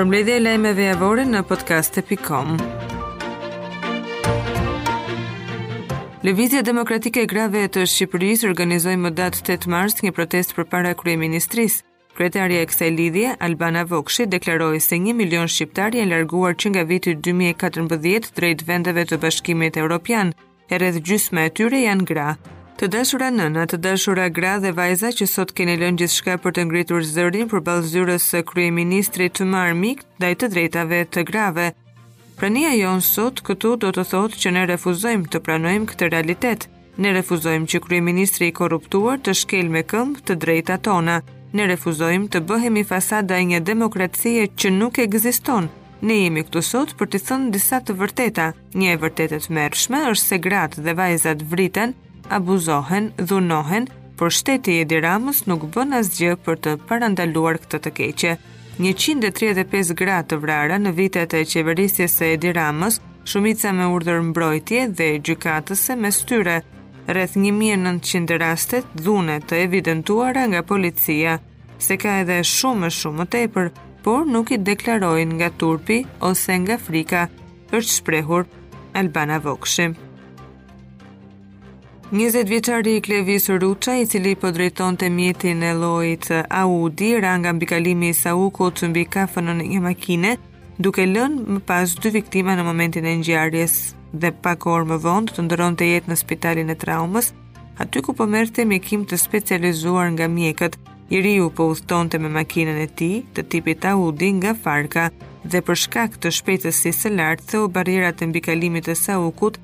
Përmbledhja e lajmeve javore në podcast.com. Lëvizja Demokratike e Grave të Shqipërisë organizoi më datë 8 mars një protestë përpara kryeministrisë. Kryetarja e kësaj lidhje, Albana Vokshi, deklaroi se 1 milion shqiptarë janë larguar që nga viti 2014 drejt vendeve të Bashkimit Evropian, e rreth gjysma e tyre janë gra. Të dashura nëna, të dashura gra dhe vajza që sot keni lënë gjithçka për të ngritur zërin përballë zyrës së kryeministrit më armik ndaj të drejtave të grave. Prania jonë sot këtu do të thotë që ne refuzojmë të pranojmë këtë realitet. Ne refuzojmë që kryeministri i korruptuar të shkelë me këmbë të drejtat tona. Ne refuzojmë të bëhemi fasada e një demokracie që nuk ekziston. Ne jemi këtu sot për të thënë disa të vërteta. Një e vërtetë e tmerrshme është se gratë dhe vajzat vriten, abuzohen, dhunohen, por shteti i Edi Ramës nuk bën asgjë për të parandaluar këtë të keqe. Njëqind e tridhjetë e pesë gra të vrara në vitet e qeverisjes së Edi Ramës, shumica me urdhër mbrojtje dhe gjykatëse mes tyre, rreth 1900 raste dhune të evidentuara nga policia, se ka edhe shumë e shumë më tepër, por nuk i deklarojnë nga turpi ose nga frika, është shprehur Albana Vokshi. 20 vjeçari Klevis Ruça, i cili po drejtonte mjetin e llojit Audi, ra nga mbikalimi i Saukut mbi kofanon e një makine, duke lënë më pas dy viktima në momentin e ngjarjes dhe pak orë më vonë të ndërronte jetë në spitalin e traumës, aty ku po merrte mjekim të specializuar nga mjekët. I riu po udhëtonte me makinën e tij, të tipit Audi nga Farka, dhe për shkak të shpejtësisë së lartë theu barrierat e mbikalimit të Saukut,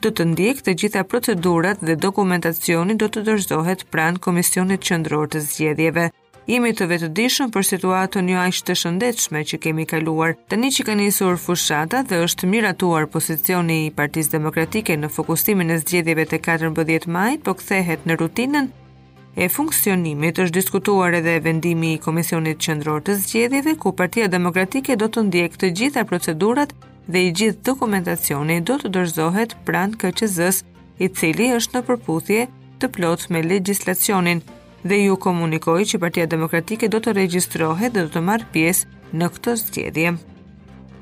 do të ndjekë të gjitha procedurat dhe dokumentacioni do të dorëzohet pranë Komisionit Qendror të Zgjedhjeve. Jemi të vetëdijshëm për situatën jo aq të shëndetshme që kemi kaluar. Tani që ka nisur fushata dhe është miratuar pozicioni i Partisë Demokratike në fokusimin e zgjedhjeve të 14 majit, po kthehet në rutinën e funksionimit është diskutuar edhe vendimi i Komisionit Qendror të Zgjedhjeve, ku Partia Demokratike do të ndjekë të gjitha procedurat dhe i gjithë dokumentacioni do të dorëzohet pranë KQZ-së, i cili është në përputhje të plotë me legjislacionin dhe ju komunikoj që Partia Demokratike do të regjistrohet dhe do të marrë pjesë në këto zgjedhje.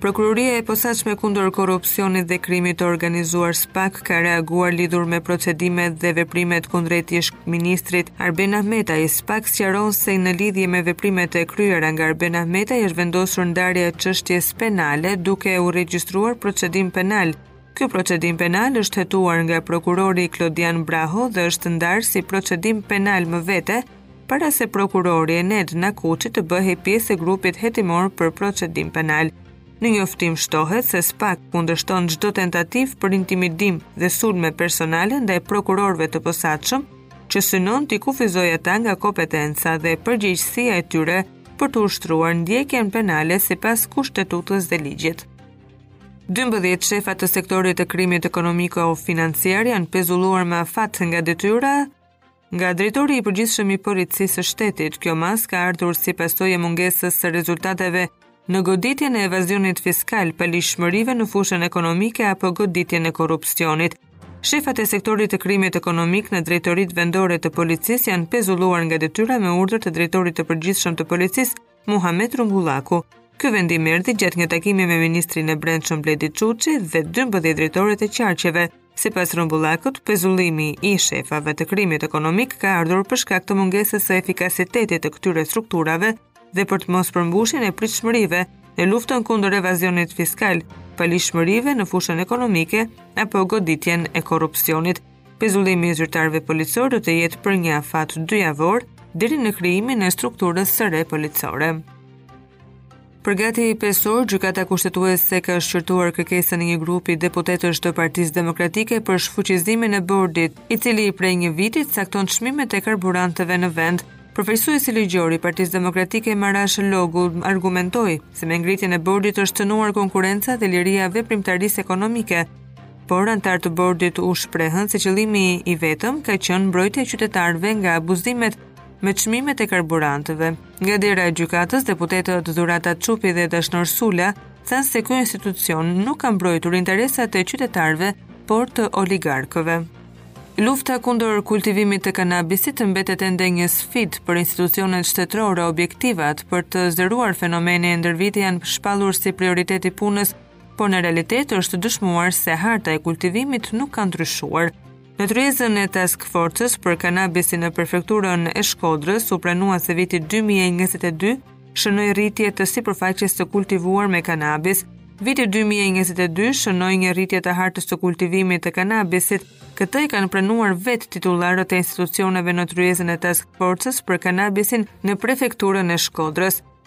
Prokuroria e Posaçme kundër Korrupsionit dhe Krimit të Organizuar SPAK ka reaguar lidhur me procedimet dhe veprimet kundrejt ish ministrit Arben Ahmetaj. SPAK sqaron se në lidhje me veprimet e kryera nga Arben Ahmetaj është vendosur ndarja e çështjes penale duke u regjistruar procedim penal. Ky procedim penal është hetuar nga prokurori Klodian Braho dhe është ndarë si procedim penal më vete, para se prokurori Ened Nakuçi të bëhej pjesë e grupit hetimor për procedim penal. Në njoftim shtohet se SPAK kundërshton çdo tentativë për intimidim dhe sulme personale ndaj prokurorëve të posaçëm, që synon t'i kufizojë ata nga kompetenca dhe përgjegjësia e tyre për të ushtruar ndjekjen penale sipas kushtetutës dhe ligjit. 12 shefa të sektorit të krimit ekonomiko financiar janë pezulluar me afat nga detyra Nga drejtori i përgjithshëm i Policisë së Shtetit, kjo masë ka ardhur si pasojë e mungesës së rezultateve në goditjen e evazionit fiskal, paligjshmërive në fushën ekonomike apo goditjen e korrupsionit. Shefat e sektorit të krimit ekonomik në drejtoritë vendore të policisë janë pezulluar nga detyra me urdhër të drejtorit të përgjithshëm të policisë, Muhamet Rrumbullaku. Ky vendim erdhi gjatë një takimi me ministrin e Brendshëm Bledi Çuçi dhe 12 drejtorët e qarqeve. Sipas Rrumbullakut, pezullimi i shefave të krimit ekonomik ka ardhur për shkak të mungesës së efikasitetit të këtyre strukturave dhe për të mospërmbushjen e pritshmërive në luftën kundër evazionit fiskal, paligjshmërive në fushën ekonomike apo goditjen e korrupsionit. Pezullimi i zyrtarëve policorë do të jetë për një afat dyjavor deri në krijimin e strukturës së re policore. Për gati pesë orë, gjykata kushtetuese ka shqyrtuar kërkesën e një grupi deputetësh të Partisë Demokratike për shfuqizimin e bordit, i cili prej një viti cakton çmimet e karburanteve në vend. Përfaqësuesi ligjor i Partisë Demokratike Marash Logu argumentoi se me ngritjen e bordit është cënuar konkurrenca dhe liria e veprimtarisë ekonomike, por anëtarë të bordit u shprehën se qëllimi i vetëm ka qenë mbrojtja e qytetarëve nga abuzimet me çmimet e karburanteve. Nga dera e gjykatës, deputetët Dhurata Çupi dhe Dashnor Sula thanë se ky institucion nuk ka mbrojtur interesat e qytetarëve, por të oligarkëve. Lufta kundër kultivimit të kanabisit mbetet ende një sfidë për institucionet shtetërore objektivat për të zeruar fenomenin ndër vite janë shpallur si prioritet i punës por në realitet është dëshmuar se harta e kultivimit nuk ka ndryshuar. Në tryezën e Task Forcës për kanabisin në prefekturën e Shkodrës u pranua se viti 2022 shënoi rritje të sipërfaqes të kultivuar me kanabis. Viti 2022 shënoi një rritje të hartës të kultivimit të kanabisit. Këtë e kanë pranuar vetë titullarët e institucioneve në tryezën e Task Forcës për kanabisin në prefekturën e Shkodrës.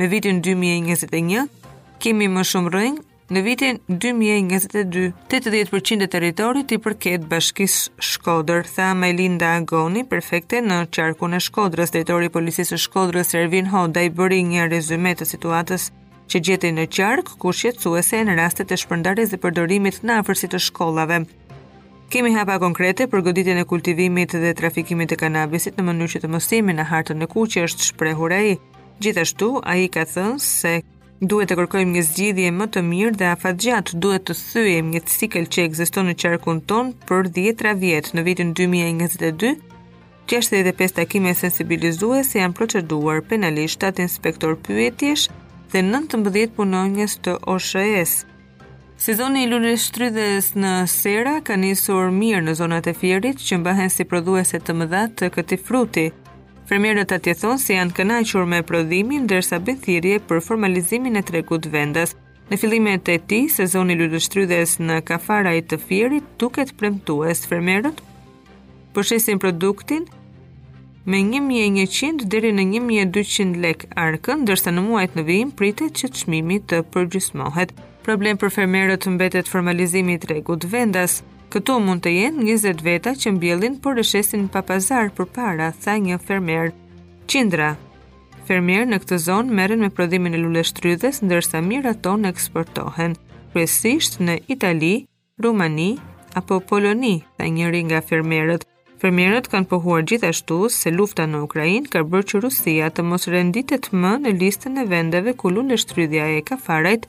në vitin 2021, kemi më shumë rrënjë në vitin 2022. 80% e territorit i përket bashkisë Shkodër, tha Majlinda Angoni, prefekte në qarkun e Shkodrës. Drejtori i policisë së Shkodrës, Ervin Hodaj, bëri një rezyme të situatës që gjeti në qark, ku shqetësuese janë rastet e shpërndarjes dhe përdorimit në afërsi të shkollave. Kemi hapa konkrete për goditjen e kultivimit dhe trafikimit të kanabisit në mënyrë që të mos jemi në hartën e kuqe, është shprehur ai. Gjithashtu, ai ka thënë se duhet të kërkojmë një zgjidhje më të mirë dhe afatgjatë duhet të thyejmë një cikël që ekziston në qarkun tonë për dhjetëra vjet në vitin 2022 65 takime sensibilizuese janë proceduar penalisht 7 inspektorë pyjesh dhe 19 punonjës të OSHS. Sezoni i luleshtrydhes në serra ka nisur mirë në zonat e Fierit që mbahen si prodhuese të mëdha të këtij fruti. Fermerët atje thonë se janë të kënaqur me prodhimin ndërsa bëjnë thirrje për formalizimin e tregut vendas. Në fillimet e tij, sezoni i luleshtrydhes në Kafaraj të Fierit duket premtues. Fermerët po e shesin produktin me 1100 deri në 1200 lekë arkën, ndërsa në muajt në vijim pritet që çmimi të përgjysmohet. Problem për fermerët mbetet formalizimi i tregut vendas. Këtu mund të jenë 20 veta që mbjellin por e shesin pa pazar përpara, tha një fermer. Qindra fermerë në këtë zonë merren me prodhimin e luleshtrydhes, ndërsa mijëra tonë eksportohen, kryesisht në Itali, Rumani apo Poloni, tha njëri nga fermerët. Fermerët kanë pohuar gjithashtu se lufta në Ukrainë ka bërë që Rusia të mos renditet më në listën e vendeve ku luleshtrydhja e Kafarajt